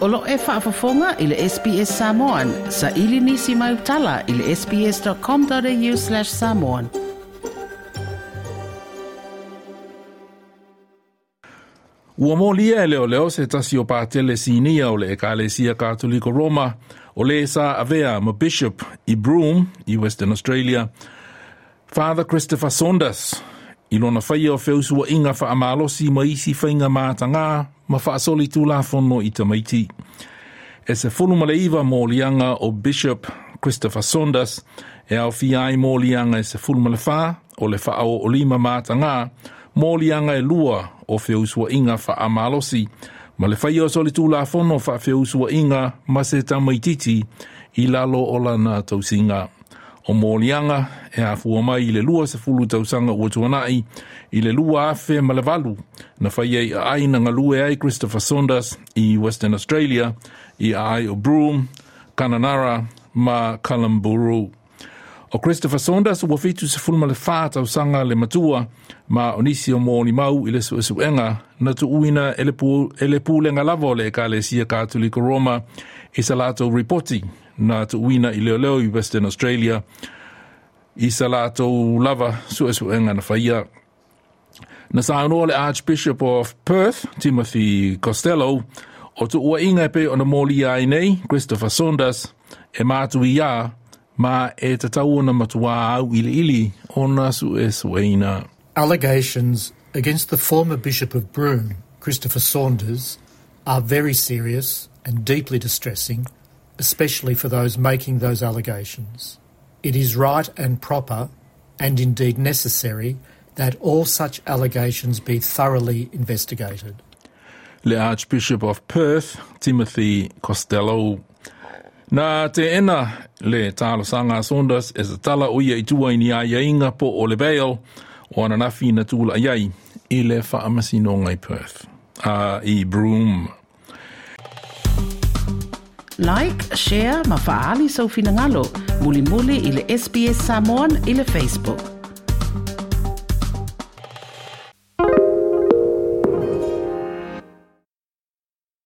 Olo e whaafafonga i le SBS Samoan. Sa ili nisi mai utala i le sbs.com.au slash samoan. Ua mō lia e leo leo se tasi o pātele sinia o le Ekalesia Katoliko Roma o le sa avea ma Bishop i Broome i Western Australia. Father Christopher Saunders i lona whaia o wheusua inga wha amalosi ma isi whainga mātanga ma wha asoli tū la whono i tamaiti. E se whunu ma iwa mō lianga o Bishop Christopher Saunders e au fi ai mō lianga e se whunu ma le wha o le wha o lima mātanga mō lianga e lua o wheusua inga wha amalosi ma le whaia o soli tū la whono wha wheusua inga ma se tamaititi i lalo o lana tausinga o mōlianga e a fua mai i le lua se fulu tausanga ua tuanai i le lua afe ma le valu na whai ei a aina ngā lue ai Christopher Saunders i Western Australia i a ai o Broome, Kananara ma Kalamburu. O Christopher Saunders ua fitu se fulu ma le whā tausanga le matua ma onisi o mōni mau i le su enga na tu uina ele pūlenga lavo le ka le sia kātuliko Roma i sa lātou uina i i Western Australia i sa lava na whaia. Na le Archbishop of Perth, Timothy Costelloe, o tu ua inga pe o na mōli ai nei, Christopher Saunders, e mātu i a, ma e matua au ili ili o na. Allegations against the former Bishop of Broome, Christopher Saunders, are very serious and deeply distressing – especially for those making those allegations. It is right and proper, and indeed necessary, that all such allegations be thoroughly investigated. Le Archbishop of Perth, Timothy Costelloe. Na te ena le talo sanga Saunders e sa tala o ia i tua ini a inga po o le veil o ana nafi na tula iai i le whaamasino ngai Perth. A i Broome. Like, share, ma faali sau finangalo. Muli muli ile SBS Samoan ile Facebook.